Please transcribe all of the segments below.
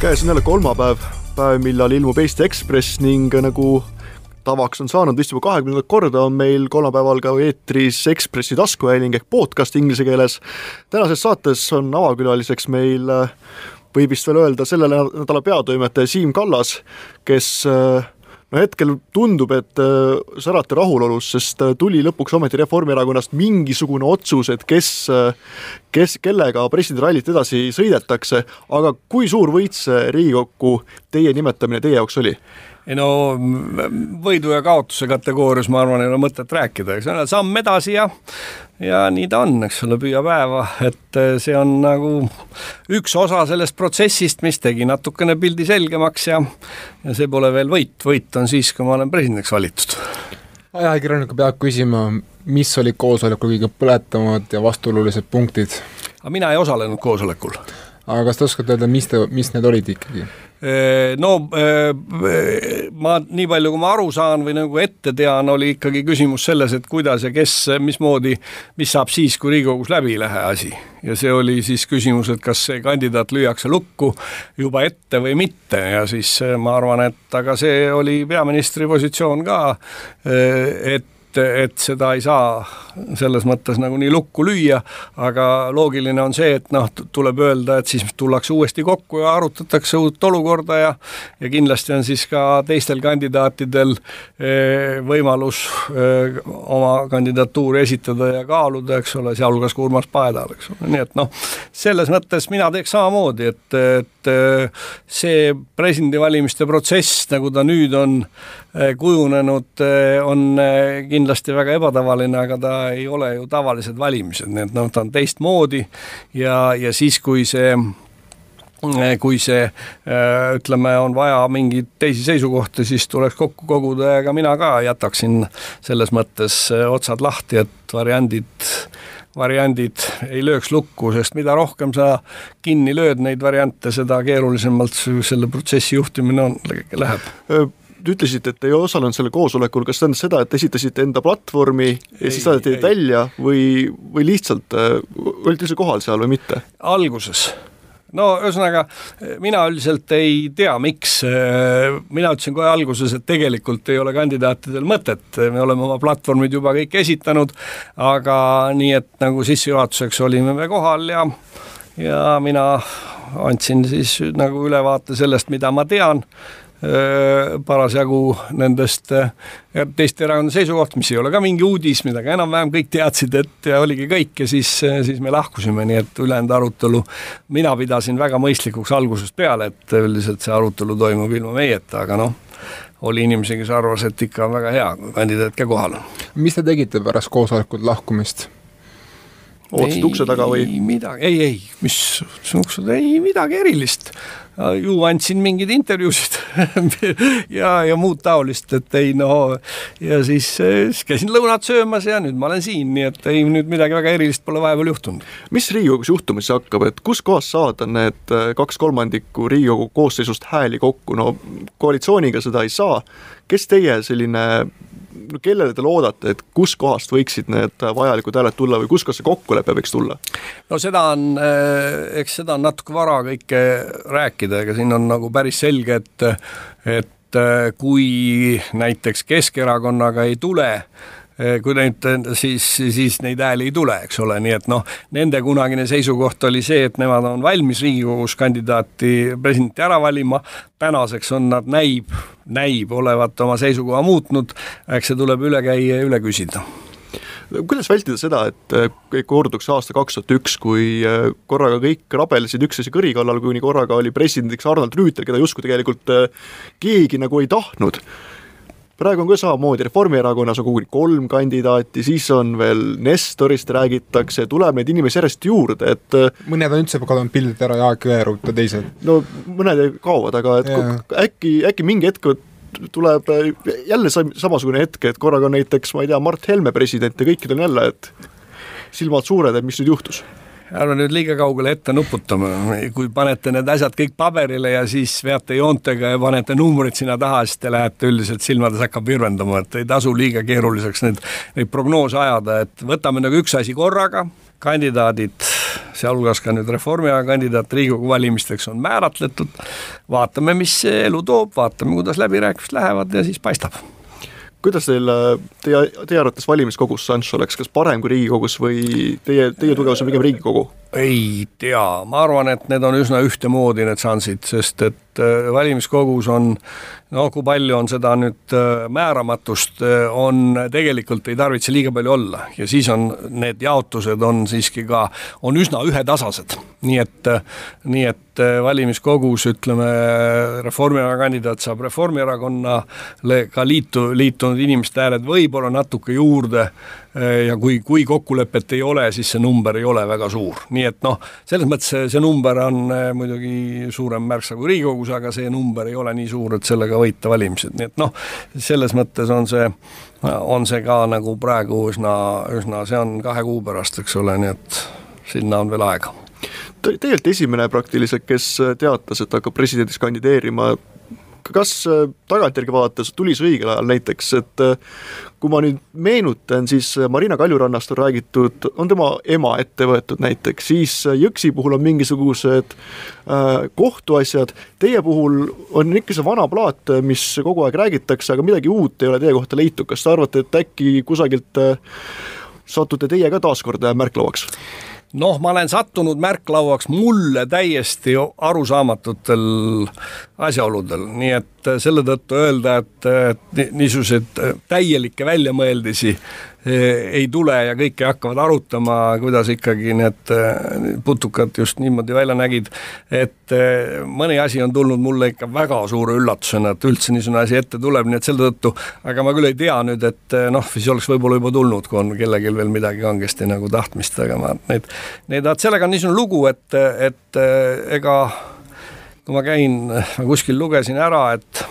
käes on jälle kolmapäev, päev, millal ilmub Eesti Ekspress ning nagu tavaks on saanud vist juba kahekümnendat korda, on meil kolmapäeval ka eetris Ekspressi taskuhääling ehk podcast inglise keeles. tänases saates on avakülaliseks meil, võib vist veel öelda, selle nädala peatoimetaja Siim Kallas, kes no hetkel tundub, et äh, särate rahulolus, sest äh, tuli lõpuks ometi Reformierakonnast mingisugune otsus, et kes, äh, kes, kellega presidendirallit edasi sõidetakse, aga kui suur võit see Riigikokku teie nimetamine teie jaoks oli? ei no võidu ja kaotuse kategoorias ma arvan, ei ole mõtet rääkida, eks ole, samm edasi ja ja nii ta on, eks ole, püüa päeva, et eh, see on nagu üks osa sellest protsessist, mis tegi natukene pildi selgemaks ja ja see pole veel võit, võit on siis, kui ma olen presidendiks valitud. ajakirjaniku peab küsima, mis olid koosolekul kõige põletavamad ja vastuolulised punktid? aga mina ei osalenud koosolekul. Aga kas te oskate öelda, mis te, mis need olid ikkagi? no ma nii palju, kui ma aru saan või nagu ette tean, oli ikkagi küsimus selles, et kuidas ja kes, mismoodi, mis saab siis, kui Riigikogus läbi ei lähe asi. ja see oli siis küsimus, et kas see kandidaat lüüakse lukku juba ette või mitte ja siis ma arvan, et aga see oli peaministri positsioon ka, et et seda ei saa selles mõttes nagunii lukku lüüa, aga loogiline on see, et noh, tuleb öelda, et siis tullakse uuesti kokku ja arutatakse uut olukorda ja ja kindlasti on siis ka teistel kandidaatidel eh, võimalus eh, oma kandidatuuri esitada ja kaaluda, eks ole, sealhulgas ka Urmas Paedal, eks ole, nii et noh, selles mõttes mina teeks samamoodi, et, et eh, see presidendivalimiste protsess, nagu ta nüüd on kujunenud, on kindlasti väga ebatavaline, aga ta ei ole ju tavalised valimised, nii et noh, ta on teistmoodi ja, ja siis, kui see kui see ütleme, on vaja mingeid teisi seisukohti, siis tuleks kokku koguda ja ka mina ka jätaksin selles mõttes otsad lahti, et variandid variandid ei lööks lukku, sest mida rohkem sa kinni lööd neid variante, seda keerulisemalt selle protsessi juhtimine on, läheb te ütlesite, et ei osalenud sellel koosolekul, kas see tähendas seda, et esitasite enda platvormi ja ei, siis saadeti teid välja või, või lihtsalt äh, olite üldse kohal seal või mitte? alguses. No ühesõnaga, mina üldiselt ei tea, miks, äh, mina ütlesin kohe alguses, et tegelikult ei ole kandidaatidel mõtet, me oleme oma platvormid juba kõik esitanud, aga nii, et nagu sissejuhatuseks olime me kohal ja ja mina andsin siis nagu ülevaate sellest, mida ma tean parasjagu nendest äh, teiste erakondade seisukoht, mis ei ole ka mingi uudis, mida ka enam-vähem kõik teadsid, et ja oligi kõik ja siis, äh, siis me lahkusime, nii et ülejäänud arutelu mina pidasin väga mõistlikuks algusest peale, et üldiselt see arutelu toimub ilma meieta, aga noh, oli inimesi, kes arvas, et ikka on väga hea, kui kandidaat ka kohal on. mis te tegite pärast koosolekut lahkumist? Ootasid ukse taga või? midagi, ei, ei, mis uksed, ei midagi erilist. ju andsin mingeid intervjuusid ja, ja muud taolist, et ei no ja siis, siis käisin lõunat söömas ja nüüd ma olen siin, nii et ei, nüüd midagi väga erilist pole vahepeal juhtunud. mis Riigikogus juhtuma siis hakkab, et kuskohast saada need äh, kaks kolmandikku Riigikogu koosseisust hääli kokku, no koalitsiooniga seda ei saa, kes teie selline no kellele te loodate, et kuskohast võiksid need vajalikud hääled tulla või kuskohast see kokkulepe võiks tulla? no seda on, eh, eks seda on natuke vara kõike rääkida, ega siin on nagu päris selge, et et eh, kui näiteks Keskerakonnaga ei tule Eh, kui neid siis, siis neid hääli ei tule, eks ole, nii et noh, nende kunagine seisukoht oli see, et nemad on valmis Riigikogus kandidaati, presidenti ära valima, tänaseks on nad, näib, näib olevat oma seisukoha muutnud, eks see tuleb üle käia ja üle küsida. Kuidas vältida seda, et korduks aasta kaks tuhat üks, kui eh, korraga kõik rabelesid üksteise kõri kallal, kuni korraga oli presidendiks Arnold Rüütel, keda justkui tegelikult eh, keegi nagu ei tahtnud praegu on ka samamoodi, Reformierakonnas on koguni kolm kandidaati, siis on veel Nestorist räägitakse, tuleb neid inimesi järjest juurde, et äh, mõned on üldse kadunud pildilt ära, Jaak Jõerüüt ja teised. no mõned kaovad, aga et yeah. äkki, äkki mingi hetk tuleb äh, jälle samasugune hetk, et korraga on näiteks, ma ei tea, Mart Helme president ja kõikidel on jälle, et silmad suured, et mis nüüd juhtus ärme nüüd liiga kaugele ette nuputama, kui panete need asjad kõik paberile ja siis veate joontega ja panete numbrid sinna taha, siis te lähete üldiselt silmades hakkab virvendama, et ei tasu liiga keeruliseks neid, neid prognoose ajada, et võtame nagu üks asi korraga, kandidaadid sealhulgas ka nüüd Reformierakonna kandidaat Riigikogu valimisteks on määratletud. vaatame, mis elu toob, vaatame, kuidas läbirääkimised lähevad ja siis paistab kuidas teil, teie, teie arvates valimiskogus šanss oleks, kas parem kui Riigikogus või teie, teie tugevus on pigem Riigikogu? ei tea, ma arvan, et need on üsna ühtemoodi, need šansid, sest et äh, valimiskogus on no kui palju on seda nüüd äh, määramatust, äh, on tegelikult ei tarvitse liiga palju olla ja siis on need jaotused on siiski ka, on üsna ühetasased. nii et, nii et valimiskogus ütleme, Reformierakonna kandidaat saab Reformierakonnale ka liitu, liitunud inimeste hääled võib-olla natuke juurde ja kui, kui kokkulepet ei ole, siis see number ei ole väga suur, nii et noh, selles mõttes see, number on muidugi suurem märksa kui Riigikogus, aga see number ei ole nii suur, et sellega võita valimised, nii et noh, selles mõttes on see, on see ka nagu praegu üsna, üsna, see on kahe kuu pärast, eks ole, nii et sinna on veel aega. Tegelikult esimene praktiliselt, kes teatas, et hakkab presidendiks kandideerima, kas äh, tagantjärgi vaadates tuli see õigel ajal näiteks, et äh, kui ma nüüd meenutan, siis äh, Marina Kaljurannast on räägitud, on tema ema ette võetud näiteks, siis Jõksi puhul on mingisugused kohtuasjad, teie puhul on ikka see vana plaat, mis kogu aeg räägitakse, aga midagi uut ei ole teie kohta leitud, kas te arvate, et äkki kusagilt satute teie ka taaskord märklauaks? Noh, ma olen sattunud märklauaks mulle täiesti arusaamatutel asjaoludel, nii et selle tõttu öelda, et niisuguseid täielikke väljamõeldisi ei tule ja kõike hakkavad arutama, kuidas ikkagi need eh, putukad just niimoodi välja nägid, et eh, mõni asi on tulnud mulle ikka väga suure üllatusena, et üldse niisugune asi ette tuleb, nii et selle tõttu, aga ma küll ei tea nüüd, et noh, siis oleks võib-olla juba tulnud, kui on kellelgi veel midagi kangesti nagu tahtmist, aga ma neid, neid, sellega on niisugune lugu, et, et ega kui ma käin, ma kuskil lugesin ära, et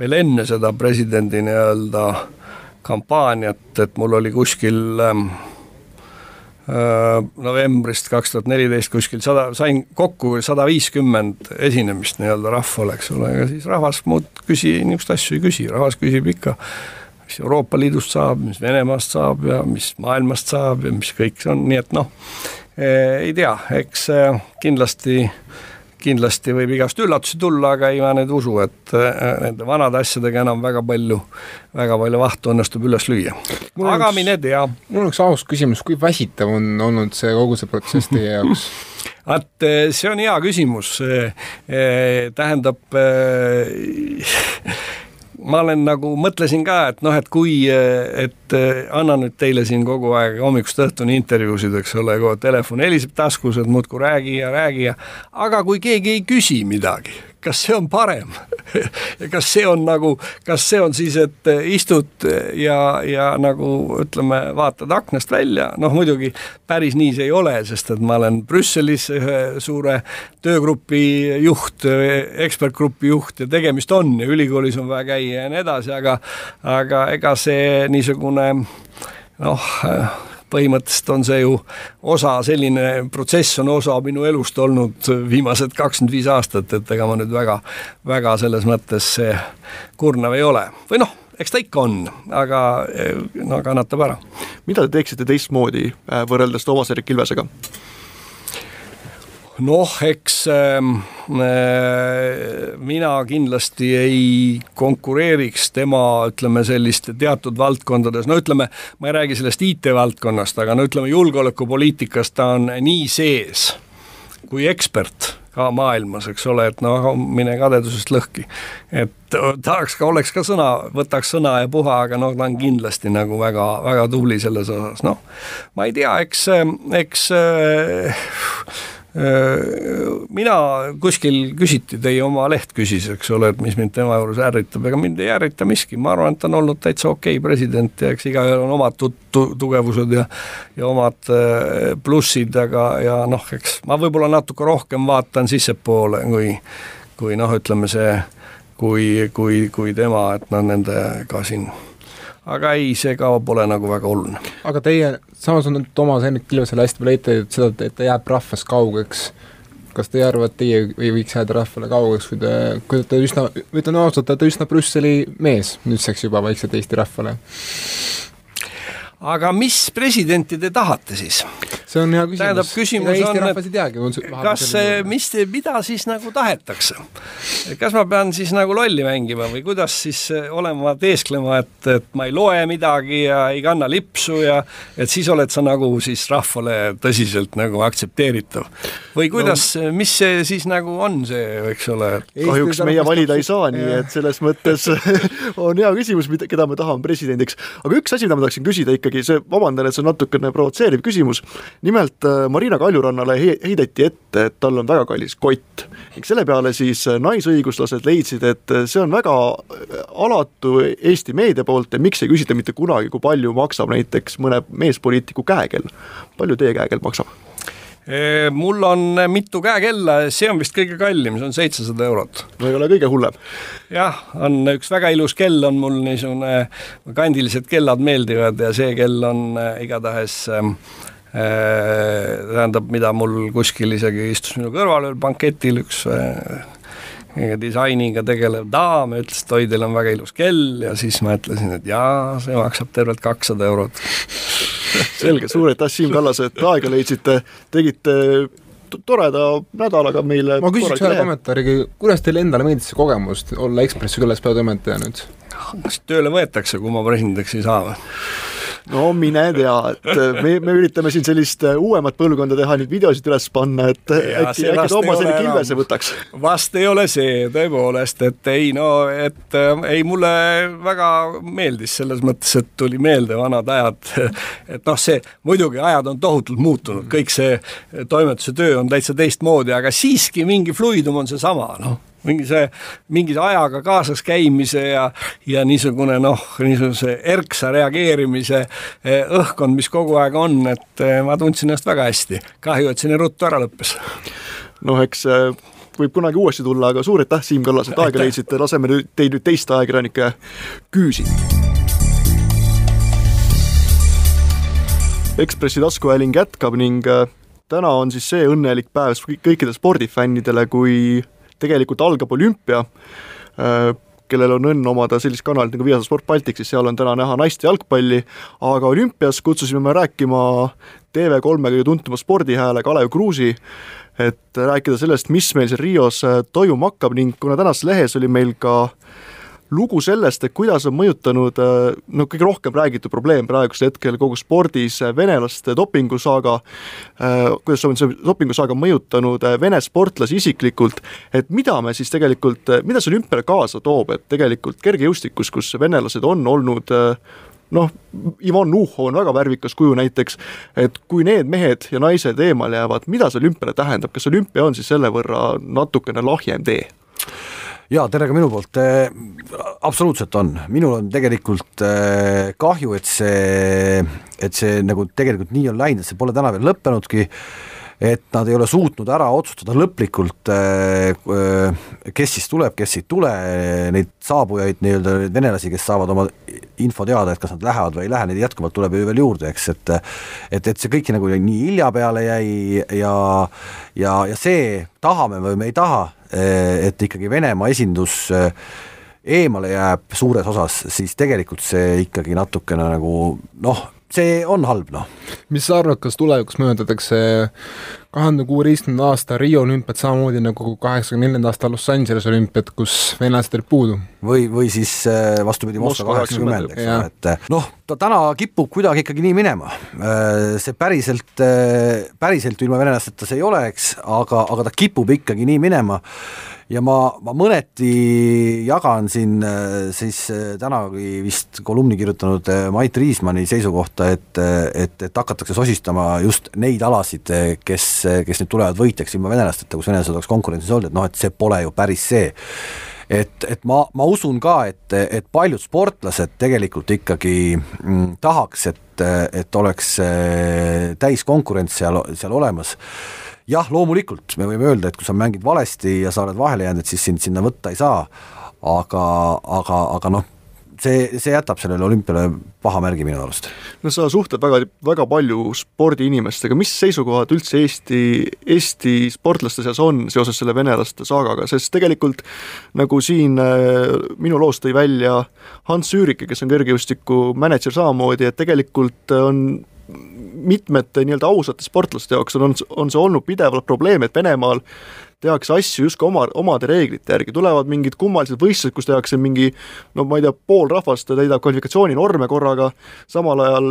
veel enne seda presidendi nii-öelda äh, kampaaniat, et mul oli kuskil ähm, äh, novembrist kaks tuhat neliteist kuskil sada, sain kokku sada viiskümmend esinemist nii-öelda rahvale, eks ole, ja siis rahvas muud küsi, niisuguseid asju ei küsi, rahvas küsib ikka, mis Euroopa Liidust saab, mis Venemaast saab ja mis maailmast saab ja mis kõik see on, nii et noh, ei tea, eks äh, kindlasti äh, kindlasti võib igast üllatusi tulla, aga ei ma nüüd usu, et äh, nende vanade asjadega enam väga palju, väga palju vahtu õnnestub üles lüüa. aga üks, mine tea. mul on üks aus küsimus, kui väsitav on olnud see kogu see protsess teie jaoks? vaat äh, see on hea küsimus, äh, tähendab ma olen nagu, mõtlesin ka, et noh, et kui, et annan nüüd teile siin kogu aeg hommikust õhtuni intervjuusid, eks ole, telefon heliseb taskus, et muudkui räägi ja räägi ja aga kui keegi ei küsi midagi, kas see on parem? Kas see on nagu, kas see on siis, et istud ja, ja nagu ütleme, vaatad aknast välja, noh muidugi päris nii see ei ole, sest et ma olen Brüsselis ühe suure töögrupi juht, ekspertgrupi juht ja tegemist on ja ülikoolis on vaja käia ja nii edasi, aga aga ega see niisugune noh, põhimõtteliselt on see ju osa, selline protsess on osa minu elust olnud viimased kakskümmend viis aastat, et ega ma nüüd väga, väga selles mõttes kurnav ei ole või noh, eks ta ikka on, aga no kannatab ära. mida te teeksite teistmoodi äh, võrreldes Toomas-Erik Ilvesega? Noh, eks ähm, äh, mina kindlasti ei konkureeriks tema, ütleme selliste teatud valdkondades, no ütleme, ma ei räägi sellest IT-valdkonnast, aga no ütleme, julgeolekupoliitikas ta on nii sees kui ekspert ka maailmas, eks ole, et noh, mine kadedusest lõhki. et tahaks ka, oleks ka sõna, võtaks sõna ja puha, aga noh, ta on kindlasti nagu väga, väga tubli selles osas, noh. ma ei tea, eks, eks äh, mina kuskil küsiti, teie oma leht küsis, eks ole, et mis mind tema juures ärritab, ega mind ei ärrita miski, ma arvan, et ta on olnud täitsa okei okay president ja eks igaühel on omad tu-, tu-, tugevused ja ja omad plussid, aga, ja noh, eks ma võib-olla natuke rohkem vaatan sissepoole, kui kui noh, ütleme see, kui, kui, kui tema, et noh, nendega siin aga ei, see ka pole nagu väga oluline. aga teie, samas on Toomas Hendrik Ilvesele hästi palju ette seda, et ta jääb rahvast kaugeks, kas te ei arva, et teie ei võiks jääda rahvale kaugeks, kui te, kui te üsna, ütlen ausalt, te olete üsna Brüsseli mees nüüdseks juba vaikselt Eesti rahvale? aga mis presidenti te tahate siis? See on hea küsimus. tähendab, küsimus Eesti on, ei teagi, kas, mis, mida siis nagu tahetakse? kas ma pean siis nagu lolli mängima või kuidas siis olema, teesklema, et, et ma ei loe midagi ja ei kanna lipsu ja et siis oled sa nagu siis rahvale tõsiselt nagu aktsepteeritav? või kuidas no,, mis see siis nagu on see, eks ole? kahjuks meie valida ei saa, nii et selles mõttes on hea küsimus, mida, keda me tahame presidendiks. aga üks asi, mida ma tahaksin küsida ikkagi, see, vabandan, et see on natukene provotseeriv küsimus, nimelt äh, Marina Kaljurannale heideti ette, et tal on väga kallis kott ning selle peale siis äh, naisõiguslased leidsid, et äh, see on väga alatu Eesti meedia poolt ja miks ei küsita mitte kunagi, kui palju maksab näiteks mõne meespoliitiku käekell. palju teie käekell maksab? mul on mitu käekella, see on vist kõige kallim, see on seitsesada eurot. no ei ole kõige hullem. jah, on üks väga ilus kell on mul niisugune, kandilised kellad meeldivad ja see kell on igatahes äh, tähendab, mida mul kuskil isegi istus minu kõrval ühel banketil üks äh, disainiga tegelev daam ja ütles, et oi, teil on väga ilus kell ja siis ma ütlesin, et jaa, see maksab tervelt kakssada eurot selge, suur aitäh, Siim Kallas, et aega leidsite, tegite toreda nädalaga meile ma küsiks ühe kommentaari, kuidas teile endale meeldis see kogemus, olla Ekspressi külaspeatoimetaja nüüd? kas tööle võetakse, kui ma presidendiks ei saa või? No mine tea, et me, me üritame siin sellist äh, uuemat põlvkonda teha, neid videosid üles panna, et ja, äkki, äkki Toomas selle kilvese võtaks. vast ei ole see tõepoolest, et ei no, et äh, ei, mulle väga meeldis selles mõttes, et tuli meelde vanad ajad, et noh, see muidugi ajad on tohutult muutunud, kõik see toimetuse töö on täitsa teistmoodi, aga siiski mingi fluidum on seesama, noh mingi see, mingi ajaga kaasas käimise ja, ja niisugune noh, niisuguse erksa reageerimise eh, õhkkond, mis kogu aeg on, et eh, ma tundsin ennast väga hästi. kahju, et see nii ruttu ära lõppes. noh, eks eh, võib kunagi uuesti tulla, aga suur aitäh, Siim Kallas, et aega leidsite, laseme nüüd teid nüüd teiste ajakirjanike küüsi. Ekspressi taskuhääling jätkab ning täna on siis see õnnelik päev kõikidele spordifännidele, kui tegelikult algab olümpia, äh, kellel on õnn omada sellist kanalit nagu Viasat Sport Baltic, siis seal on täna näha naiste jalgpalli, aga olümpias kutsusime me rääkima TV3 kõige tuntuma spordihääle Kalev Kruusi, et rääkida sellest, mis meil seal Rios äh, toimuma hakkab ning kuna tänases lehes oli meil ka äh, lugu sellest, et kuidas on mõjutanud äh, no kõige rohkem räägitud probleem praegusel hetkel kogu spordis äh, venelaste dopingusaaga, äh, kuidas on see dopingusaaga mõjutanud Vene sportlasi isiklikult, et mida me siis tegelikult, mida see olümpiale kaasa toob, et tegelikult kergejõustikus, kus venelased on olnud noh, Ivan Nuhov on väga värvikas kuju näiteks, et kui need mehed ja naised eemale jäävad, mida see olümpiale tähendab, kas olümpia on siis selle võrra natukene lahjem tee? Jaa, tere ka minu poolt. Äh,, absoluutselt on, minul on tegelikult äh, kahju, et see, et see nagu tegelikult nii on läinud, et see pole täna veel lõppenudki, et nad ei ole suutnud ära otsustada lõplikult äh,, kes siis tuleb, kes ei tule, neid saabujaid nii-öelda, neid venelasi, kes saavad oma info teada, et kas nad lähevad või ei lähe, neid jätkuvalt tuleb ju veel juurde, eks, et et, et see kõik nagu nii hilja peale jäi ja ja, ja see, tahame või me ei taha, et ikkagi Venemaa esindus eh, eemale jääb suures osas, siis tegelikult see ikkagi natukene nagu noh, see on halb, noh. mis sa arvad, kas tulevikus möödatakse kahe tuhande kuueteistkümnenda aasta Rio olümpiat samamoodi nagu kaheksakümne neljanda aasta Los Angeles olümpiat, kus venelased olid puudu? või, või siis äh, vastupidi, Moskva kaheksakümmend, eks ole, et äh, noh, ta täna kipub kuidagi ikkagi nii minema. Äh, see päriselt, päriselt ilma venelasteta see ei ole, eks, aga, aga ta kipub ikkagi nii minema ja ma, ma mõneti jagan siin siis tänagi vist kolumni kirjutanud Mait Riismanni seisukohta, et, et, et hakatakse sosistama just neid alasid, kes, kes nüüd tulevad võitjaks ilma venelasteta, kus venelased oleks konkurentsis olnud, et noh, et see pole ju päris see. Et, et ma, ma usun ka, et, et paljud sportlased tegelikult ikkagi mm, tahaks, et, et oleks äh, täiskonkurents seal, seal olemas jah, loomulikult. Me võime öelda, et kui sa mängid valesti ja sa oled vahele jäänud, et siis sind sinna võtta ei saa, aga, aga, aga noh, see, see jätab sellele olümpiale paha märgi minu arust. no sa suhtled väga, väga palju spordiinimestega, mis seisukohad üldse Eesti, Eesti sportlaste seas on seoses selle venelaste saagaga, sest tegelikult nagu siin äh, minu loos tõi välja Hans Üürike, kes on kergejõustiku mänedžer samamoodi, et tegelikult on mitmete nii-öelda ausate sportlaste jaoks on, on see olnud pidevalt probleem, et Venemaal tehakse asju justkui oma, omade reeglite järgi, tulevad mingid kummalised võistlused, kus tehakse mingi no ma ei tea, pool rahvast täidab kvalifikatsiooninorme korraga, samal ajal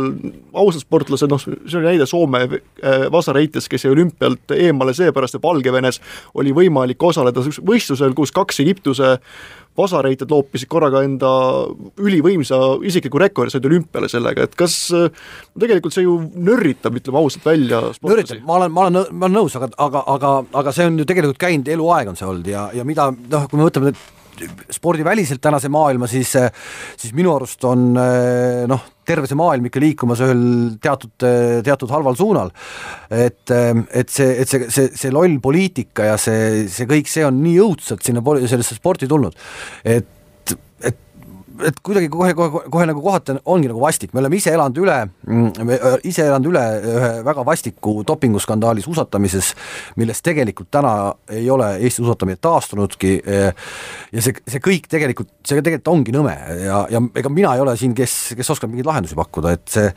ausad sportlased, noh, see oli näide Soome äh, vasareites, kes jäi olümpialt eemale seepärast, et Valgevenes oli võimalik osaleda võistlusel, kus kaks Egiptuse vasareited loopisid korraga enda ülivõimsa isikliku rekordi, said olümpiale sellega, et kas tegelikult see ju nörritab, ütleme ausalt välja nörritab, ma olen, ma olen, ma olen nõus, aga, aga, aga, aga see on ju tegelikult käinud, eluaeg on see olnud ja, ja mida noh, kui me võtame nüüd spordiväliselt tänase maailma, siis, siis minu arust on noh, terve see maailm ikka liikumas ühel teatud, teatud halval suunal. et, et see, et see, see, see loll poliitika ja see, see kõik see on nii õudselt sinna sellesse sporti tulnud, et et kuidagi kohe, kohe, kohe nagu kohati ongi nagu vastik, me oleme ise elanud üle, mm, ise elanud üle ühe väga vastiku dopinguskandaali suusatamises, millest tegelikult täna ei ole Eesti suusatamine taastunudki ja see, see kõik tegelikult, see tegelikult ongi nõme. Ja, ja ega mina ei ole siin, kes, kes oskab mingeid lahendusi pakkuda, et see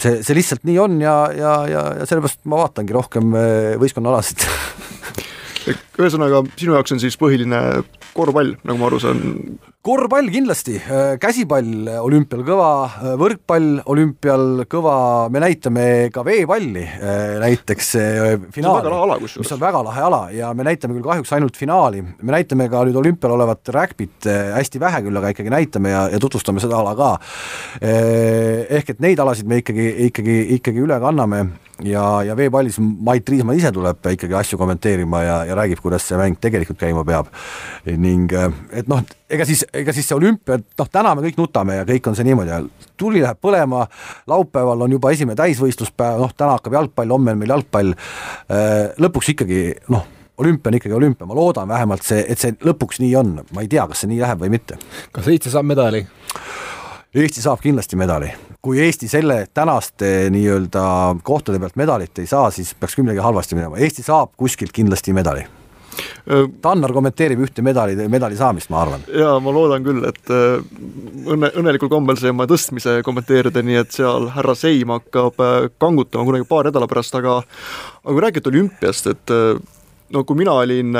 see, see lihtsalt nii on ja, ja, ja, ja sellepärast ma vaatangi rohkem eh, võistkonnaalasid ühesõnaga, sinu jaoks on siis põhiline korvpall, nagu ma aru saan? korvpall kindlasti, äh, käsipall olümpial kõva, äh, võrkpall olümpial kõva, me näitame ka veepalli äh, näiteks finaali, mis on väga lahe ala. Ja me näitame küll kahjuks ainult finaali, me näitame ka nüüd olümpial olevat räkpit hästi vähe küll, aga ikkagi näitame ja, ja tutvustame seda ala ka. ehk et neid alasid me ikkagi, ikkagi, ikkagi üle kanname. Ja, ja veepallis Mait Riismaa ise tuleb ikkagi asju kommenteerima ja, ja räägib, kuidas see mäng tegelikult käima peab. ning et noh, ega siis, ega siis see olümpia, noh täna me kõik nutame ja kõik on see niimoodi, tuli läheb põlema, laupäeval on juba esimene täisvõistluspäev, noh täna hakkab jalgpall, homme on meil jalgpall, lõpuks ikkagi noh, olümpia on ikkagi olümpia, ma loodan vähemalt see, et see lõpuks nii on, ma ei tea, kas see nii läheb või mitte. kas Eesti saab medali? Eesti saab kindlasti medali. kui Eesti selle tänaste nii-öelda kohtade pealt medalit ei saa, siis peaks küll midagi halvasti minema, Eesti saab kuskilt kindlasti medali Tannar kommenteerib ühte medali, medali saamist, ma arvan. jaa, ma loodan küll, et õnne, õnnelikul kombel sain ma tõstmise kommenteerida, nii et seal härra Seim hakkab kangutama kunagi paar nädala pärast, aga aga kui rääkida olümpiast, et no kui mina olin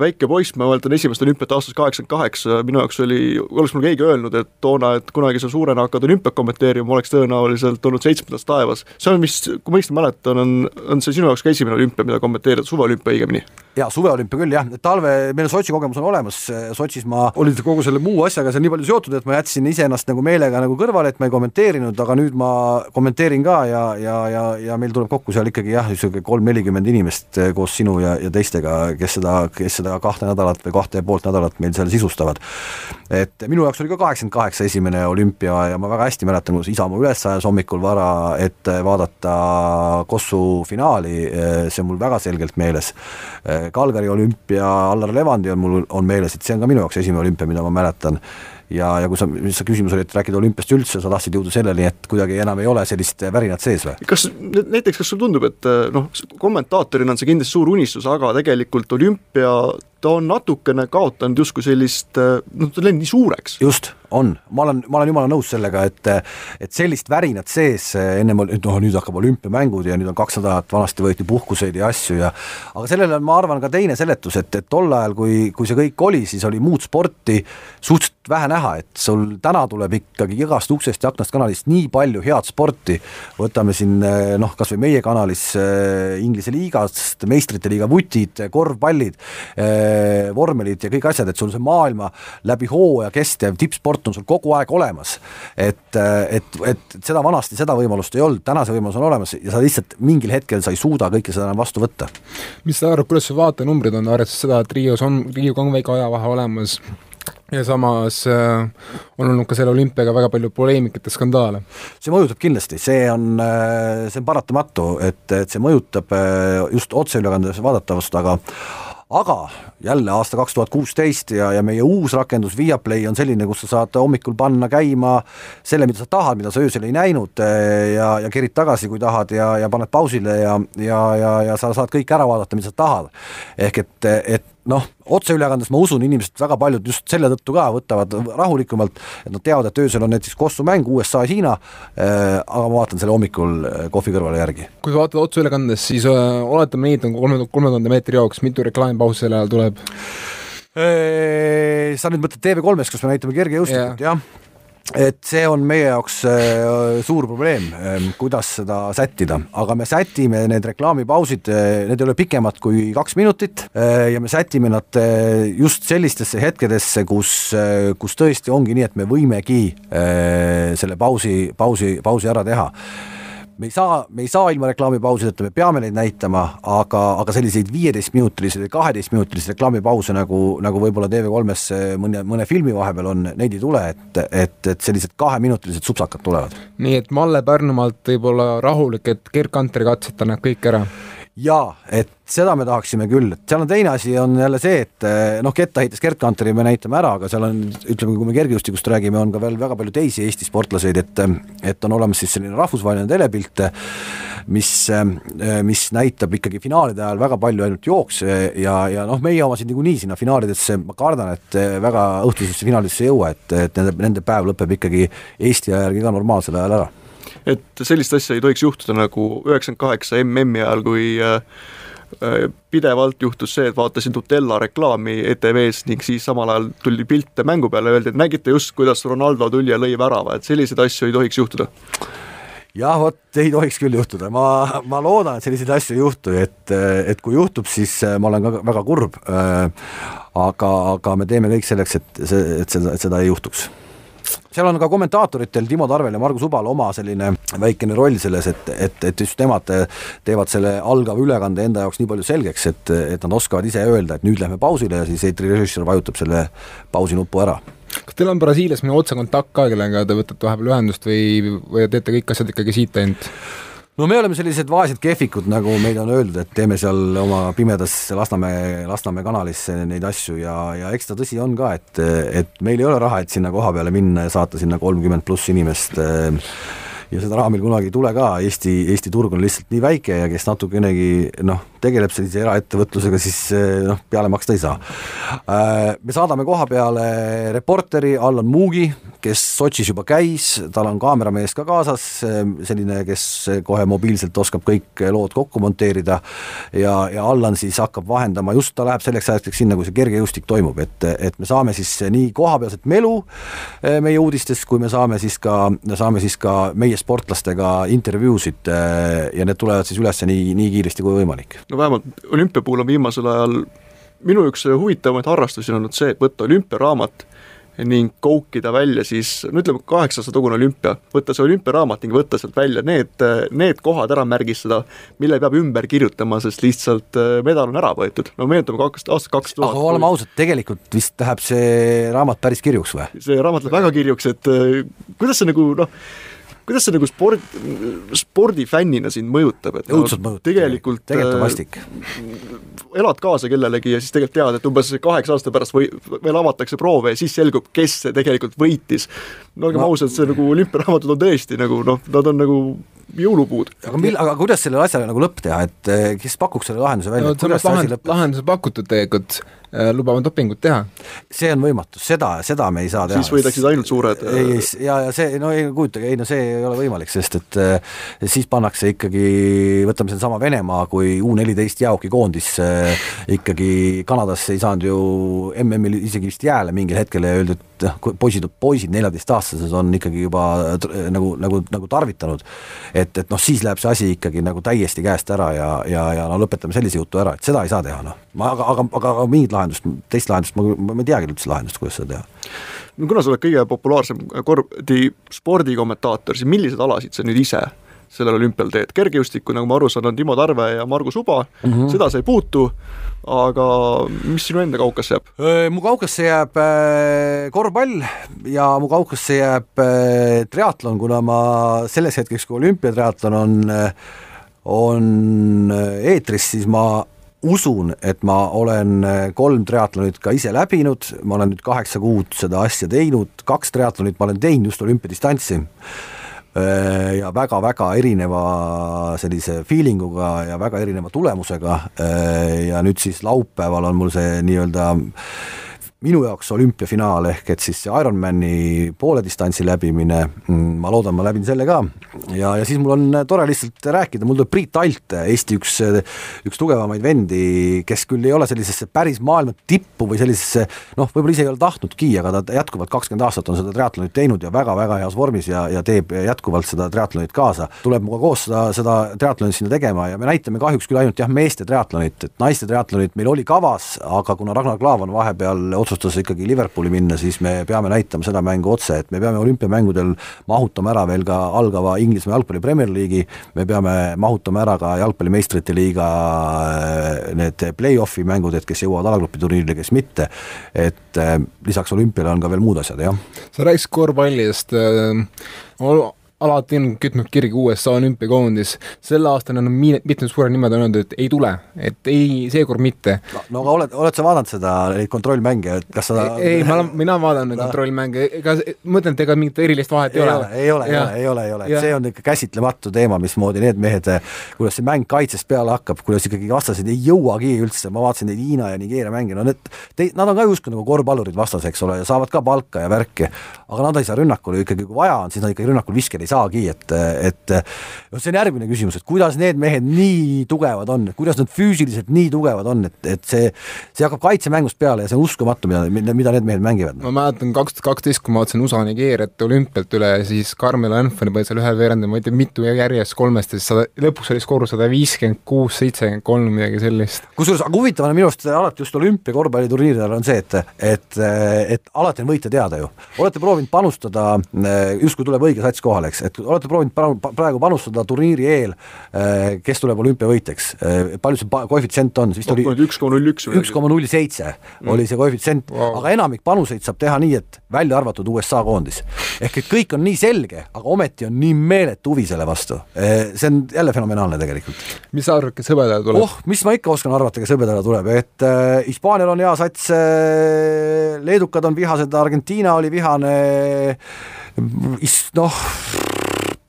väike poiss, ma mäletan esimest olümpiat aastast kaheksakümmend kaheksa, minu jaoks oli, oleks mul keegi öelnud, et toona, et kunagi sa suurena hakkad olümpiat kommenteerima, ma oleks tõenäoliselt olnud seitsmendas taevas. see on vist, kui ma õigesti mäletan, on, on see sinu jaoks ka esimene olümpia, mida kommenteerida, suveolümpia õigemini? Jaa, suveolümpia küll jah, talve, meil Sotši kogemus on olemas, Sotšis ma olin kogu selle muu asjaga seal nii palju seotud, et ma jätsin iseennast nagu meelega nagu kõrvale, et ma ei kommenteerinud, aga nüüd ma kommenteerin ka ja, ja, ja, ja meil tuleb kokku seal ikkagi jah, niisugune kolm-nelikümmend inimest eh, koos sinu ja, ja teistega, kes seda, kes seda kahte nädalat või kahte ja poolt nädalat meil seal sisustavad. et minu jaoks oli ka kaheksakümmend kaheksa esimene olümpia ja ma väga hästi mäletan, kuidas isa mu üles ajas hommikul vara, et vaadata Kossu finaali, eh, see on mul väga selgelt meeles Kalgari olümpia, Allar Levandi on mul, on meeles, et see on ka minu jaoks esimene olümpia, mida ma mäletan. ja, ja kui sa, mis sa küsimus oli, et rääkida olümpiast üldse, sa tahtsid jõuda selleni, et kuidagi enam ei ole sellist värinat sees või? kas näiteks, kas sulle tundub, et noh, kommentaatorina on see kindlasti suur unistus, aga tegelikult olümpia ta on natukene kaotanud justkui sellist, noh, ta on läinud nii suureks. just, on, ma olen, ma olen jumala nõus sellega, et et sellist värinat sees, ennem oli, noh nüüd hakkab olümpiamängud ja nüüd on kaks nädalat, vanasti võeti puhkuseid ja asju ja aga sellele on, ma arvan, ka teine seletus, et, et tol ajal, kui, kui see kõik oli, siis oli muud sporti suhteliselt vähe näha, et sul täna tuleb ikkagi igast uksest ja aknast kanalist nii palju head sporti, võtame siin noh, kas või meie kanalis äh, Inglise liigast, meistrite liiga vutid, korvpallid äh,, vormelid ja kõik asjad, et sul see maailma läbi hooaja kestev tippsport on sul kogu aeg olemas. et, et, et seda vanasti, seda võimalust ei olnud, täna see võimalus on olemas ja sa lihtsalt mingil hetkel sa ei suuda kõike seda enam vastu võtta. mis sa arvad, kuidas su vaatenumbrid on, arvestades seda, et Rios on, on väike ajavahe olemas, ja samas äh, on olnud ka selle olümpiaga väga palju poleemikat ja skandaale. see mõjutab kindlasti, see on äh,, see on paratamatu, et, et see mõjutab äh, just otseülekandes vaadatavust, aga aga jälle aasta kaks tuhat kuusteist ja, ja meie uus rakendus Viaplay on selline, kus sa saad hommikul panna käima selle, mida sa tahad, mida sa öösel ei näinud eh, ja, ja kerid tagasi, kui tahad ja, ja paned pausile ja, ja, ja, ja sa saad kõik ära vaadata, mida sa tahad. ehk et, et noh, otseülekandes ma usun, inimesed väga paljud just selle tõttu ka võtavad rahulikumalt, et nad teavad, et öösel on näiteks kossumäng USA-Hiina äh,, aga ma vaatan selle hommikul äh, kohvi kõrvale järgi. kui vaatad otseülekandes, siis äh, oletame nii, et on kolme, kolme tuhande meetri jooks, mitu reklaampausi selle ajal tuleb? Äh, sa nüüd mõtled TV3-s, kus me näitame kergejõustikut yeah., jah? Et see on meie jaoks äh, suur probleem, ähm, kuidas seda sättida, aga me sätime need reklaamipausid, äh, need ei ole pikemad kui kaks minutit äh, ja me sätime nad just sellistesse hetkedesse, kus, kus tõesti ongi nii, et me võimegi selle pausi, pausi, pausi ära teha me ei saa, me ei saa ilma reklaamipausideta, me peame neid näitama, aga, aga selliseid viieteistminutilisi või kaheteistminutilisi reklaamipause nagu, nagu võib-olla TV3-s mõne, mõne filmi vahepeal on, neid ei tule, et, et, et sellised kaheminutilised supsakad tulevad. nii et Malle Pärnumaalt võib olla rahulik, et Gerd Kanteri katsetab need kõik ära? Jaa, et seda me tahaksime küll, et seal on teine asi, on jälle see, et eh, noh, kettaheitjas Gerd Kanteri me näitame ära, aga seal on, ütleme, kui me kergejõustikust räägime, on ka veel väga palju teisi Eesti sportlaseid, et et on olemas siis selline rahvusvaheline telepilt, mis, mis näitab ikkagi finaalide ajal väga palju ainult jookse ja, ja noh, meie omasid niikuinii sinna finaalidesse, ma kardan, et väga õhtusesse finaalidesse ei jõua, et, et nende, nende päev lõpeb ikkagi Eesti aja järgi ka normaalsel ajal ära et sellist asja ei tohiks juhtuda nagu üheksakümmend kaheksa MM-i ajal, kui äh, äh, pidevalt juhtus see, et vaatasin Nutella reklaami ETV-s ning siis samal ajal tuli pilte mängu peale, öeldi, et nägite just, kuidas Ronaldo tuli ja lõi värava, et selliseid asju ei tohiks juhtuda jah, vot ei tohiks küll juhtuda, ma, ma loodan, et selliseid asju ei juhtu, et, et kui juhtub, siis äh, ma olen ka väga kurb. aga, aga me teeme kõik selleks, et see, et seda, et seda ei juhtuks seal on ka kommentaatoritel Timo Tarvel ja Margus Ubal oma selline väikene roll selles, et, et, et just nemad teevad selle algava ülekande enda jaoks nii palju selgeks, et, et nad oskavad ise öelda, et nüüd lähme pausile ja siis eetrirežissöör vajutab selle pausinupu ära kas teil on Brasiilias mõni otsekontakt ka, kellega te võtate vahepeal ühendust või, või teete kõik asjad ikkagi siit ainult? No me oleme sellised vaesed kehvikud, nagu meile on öeldud, et teeme seal oma pimedas Lasnamäe, Lasnamäe kanalis neid asju ja, ja eks ta tõsi on ka, et, et meil ei ole raha, et sinna koha peale minna ja saata sinna kolmkümmend pluss inimest ja seda raha meil kunagi ei tule ka, Eesti, Eesti turg on lihtsalt nii väike ja kes natukenegi noh, tegeleb sellise eraettevõtlusega, siis noh, peale maksta ei saa. Äh, me saadame koha peale reporteri Allan Muugi, kes Sotšis juba käis, tal on kaameramees ka kaasas, selline, kes kohe mobiilselt oskab kõik lood kokku monteerida. Ja, ja Allan siis hakkab vahendama, just ta läheb selleks ajaks sinna, kui see kergejõustik toimub, et, et me saame siis nii kohapealset melu äh, meie uudistest, kui me saame siis ka, saame siis ka meie sportlastega intervjuusid äh, ja need tulevad siis üles nii, nii kiiresti kui võimalik no vähemalt olümpia puhul on viimasel ajal minu üks huvitavamaid harrastusi olnud see, et võtta olümpiaraamat ning koukida välja siis, no ütleme, kaheksasadatagune olümpia, võtta see olümpiaraamat ning võtta sealt välja need, need kohad ära märgistada, mille peab ümber kirjutama, sest lihtsalt äh, medal on ära võetud. no meenutame kaks, aastat kaks tuhat. aga oleme ausad, tegelikult vist läheb see raamat päris kirjuks või? see raamat läheb väga kirjuks, et äh, kuidas see nagu noh, kuidas see nagu sport, spordifännina sind mõjutab, et õudselt mõjutab. tegelikult tegelikult on vastik. Äh, elad kaasa kellelegi ja siis tegelikult tead, et umbes kaheksa aasta pärast või veel avatakse proove ja siis selgub, kes see tegelikult võitis. no olgem no. ausad, see nagu olümpiaraamatud on tõesti nagu noh, nad on nagu jõulupuud. aga mil-, aga kuidas sellele asjale nagu lõpp teha, et eh, kes pakuks selle lahenduse välja no,? lahend, lahenduse pakutud tegelikult Äh, lubama dopingut teha. see on võimatu, seda, seda me ei saa teha. siis võidaksid ainult suured ei, äh, ja, ja see, no ei kujutage, ei no see ei ole võimalik, sest et äh, siis pannakse ikkagi, võtame sedasama Venemaa, kui U neliteist jäähokikoondis äh, ikkagi Kanadasse ei saanud ju MM-il isegi vist jääle mingil hetkel ja öeldi, et noh, poisid, poisid neljateistaastased on ikkagi juba nagu, nagu, nagu tarvitanud. et, et noh, siis läheb see asi ikkagi nagu täiesti käest ära ja, ja, ja no lõpetame sellise jutu ära, et seda ei saa teha, noh. ma, aga, aga, aga, aga mingid lahendused lahendust, teist lahendust ma, ma, ei teagi üldse lahendust, kuidas seda teha. no kuna sa oled kõige populaarsem korvpalli spordikommentaator, siis milliseid alasid sa nüüd ise sellel olümpial teed, kergejõustikku, nagu ma aru saan, on Timo Tarve ja Margus Uba mm, -hmm. seda sa ei puutu, aga mis sinu enda kaukasse jääb? mu kaukasse jääb korvpall ja mu kaukasse jääb triatlon, kuna ma selleks hetkeks, kui olümpiatriatlon on on eetris, siis ma usun, et ma olen äh, kolm triatlonit ka ise läbinud, ma olen nüüd kaheksa kuud seda asja teinud, kaks triatlonit ma olen teinud just olümpiadistantsi. ja väga-väga erineva sellise feeling uga ja väga erineva tulemusega ja nüüd siis laupäeval on mul see nii-öelda minu jaoks olümpiafinaal ehk et siis see Ironmani poole distantsi läbimine, mm, ma loodan, ma läbin selle ka. Ja, ja siis mul on tore lihtsalt rääkida, mul tuleb Priit Alt, Eesti üks, üks tugevamaid vendi, kes küll ei ole sellisesse päris maailma tippu või sellisesse noh, võib-olla ise ei ole tahtnudki, aga ta jätkuvalt kakskümmend aastat on seda triatlonit teinud ja väga-väga heas vormis ja, ja teeb jätkuvalt seda triatlonit kaasa, tuleb minuga koos seda, seda triatlonit sinna tegema ja me näitame kahjuks küll ainult jah, meeste triatlonit, et naiste triatlonit meil oli kavas, aga kuna Ragnar Klavan vahepeal otsustas otsustas ikkagi Liverpooli minna, siis me peame näitama seda mängu otse, et me peame olümpiamängudel mahutama ära veel ka algava Inglismaa jalgpalli Premier League'i, me peame mahutama ära ka jalgpalli meistrite liiga äh, need play-off'i mängud, et kes jõuavad alagrupi turniirile, kes mitte, et äh, lisaks olümpiale on ka veel muud asjad, jah. sa rääkisid korvpallist äh,, alati on kütnud kirgi USA olümpiakoondis, sel aastal on mitmed suured nimed öelnud, et ei tule, et ei, seekord mitte. no, aga oled, oled sa vaadanud seda, neid kontrollmänge, et kas sa ei, ei, ma olen, mina vaatan neid no. kontrollmänge, ega ma ütlen, et ega mingit erilist vahet ei, ei ole. ei ole, ei ole, ei ole, see on ikka käsitlematu teema, mismoodi need mehed, kuidas see mäng kaitsest peale hakkab, kuidas ikkagi vastased ei jõuagi üldse, ma vaatasin neid Hiina ja Nigeeria mänge, no need, nad on ka justkui nagu korvpallurid vastas, eks ole, ja saavad ka palka ja värki, aga nad ei saa rünnakul ikkagi, kui vaja on, siis nad ikkagi rünnakul viskida ei saagi, et, et noh, see on järgmine küsimus, et kuidas need mehed nii tugevad on, kuidas nad füüsiliselt nii tugevad on, et, et see, see hakkab kaitsemängust peale ja see on uskumatu, mida, mida need mehed mängivad. ma mäletan kaks tuhat kaksteist, kui ma vaatasin USA Nigeeriat olümpialt üle, siis Carmelo Anthony pani seal ühel veerandil, ma ei tea, mitu järjest kolmest ja siis sada, lõpuks oli skoor sada viiskümmend kuus, seitsekümmend kolm, midagi sellist. kusjuures, aga huvitav on minu arust alati just olümpia korvpalliturniiridel on see, et, et, et alati on võita teada ju. olete proovinud panustada, justkui tuleb õige sats kohale, eks, et olete proovinud praegu panustada turniiri eel, eh, kes tuleb olümpiavõitjaks, eh, palju see koefitsient on, vist oli üks koma null üks üks koma null seitse oli see koefitsient wow., aga enamik panuseid saab teha nii, et välja arvatud USA koondis. ehk et kõik on nii selge, aga ometi on nii meeletu huvi selle vastu. Eh, see on jälle fenomenaalne tegelikult. mis sa arvad, kes hõbedale tuleb? oh, mis ma ikka oskan arvata, kes hõbedale tuleb, et Hispaanial on hea sats leedukad on vihased, Argentiina oli vihane, noh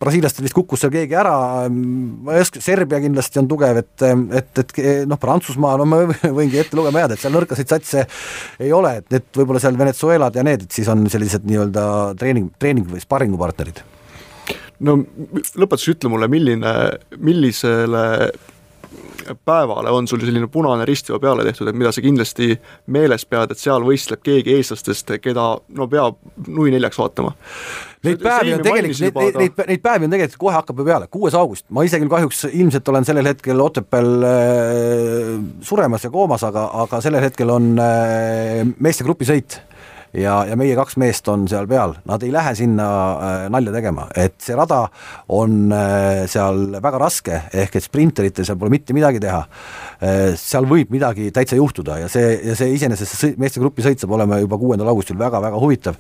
brasiillastel vist kukkus seal keegi ära, ma ei oska, Serbia kindlasti on tugev, et, et, et noh, Prantsusmaa, no ma võingi ette lugema jääda, et seal nõrkasid satse ei ole, et need võib-olla seal Venezuelad ja need, et siis on sellised nii-öelda treening, treening või sparringupartnerid. no lõpetuseks ütle mulle, milline, millisele päevale on sul selline punane rist juba peale tehtud, et mida sa kindlasti meeles pead, et seal võistleb keegi eestlastest, keda no peab nui neljaks vaatama? Neid päevi on tegelikult, neid, neid, neid, päevi on tegelikult kohe hakkab ju peale, kuues august, ma ise küll kahjuks ilmselt olen sellel hetkel Otepääl äh, suremas ja koomas, aga, aga sellel hetkel on äh, meeste grupisõit ja, ja meie kaks meest on seal peal, nad ei lähe sinna äh, nalja tegema, et see rada on äh, seal väga raske, ehk et sprinteritel seal pole mitte midagi teha. Äh,. seal võib midagi täitsa juhtuda ja see, ja see iseenesest see meeste grupi sõit saab olema juba kuuendal augustil väga-väga huvitav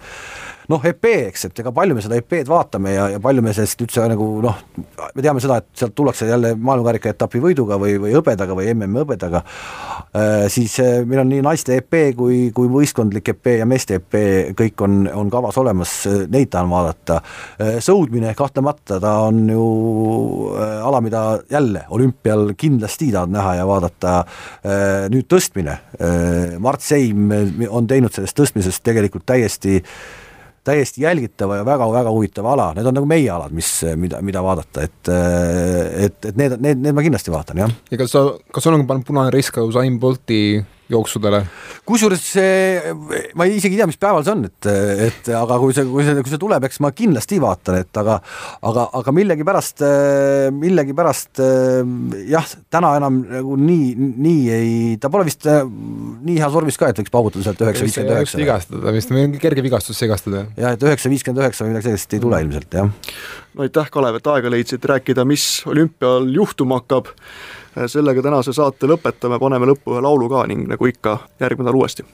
noh, EP, eks, et ega palju me seda EP-d vaatame ja, ja palju me sellest üldse nagu noh, me teame seda, et sealt tullakse jälle maailmakarika etapi võiduga või, või hõbedaga või MM hõbedaga äh,, siis äh, meil on nii naiste EP kui, kui võistkondlik EP ja meeste EP, kõik on, on kavas olemas, neid tahan vaadata äh,. sõudmine kahtlemata, ta on ju äh, ala, mida jälle olümpial kindlasti tahad näha ja vaadata äh,, nüüd tõstmine äh,, Mart Seim on teinud sellest tõstmisest tegelikult täiesti äh, täiesti jälgitava ja väga-väga huvitava ala, need on nagu meie alad, mis, mida, mida vaadata, et et, et need, need, need ma kindlasti vaatan, jah. ja kas sa, kas sul on pannud punane risk Usain Bolti jooksudele. kusjuures see, ma isegi ei tea, mis päeval see on, et, et aga kui see, kui see, kui see tuleb, eks ma kindlasti vaatan, et aga aga, aga millegipärast, millegipärast jah, täna enam nagu nii, nii ei, ta pole vist nii heas vormis ka, et võiks paugutada sealt üheksa viiskümmend üheksa. vigastada vist, mingi kerge vigastus segastada. jah, et üheksa viiskümmend üheksa või midagi sellist ei tule ilmselt, jah. no aitäh, Kalev, et aega leidsid rääkida, mis olümpial juhtuma hakkab sellega tänase saate lõpetame, paneme lõppu ühe laulu ka ning nagu ikka, järgmine nädal uuesti.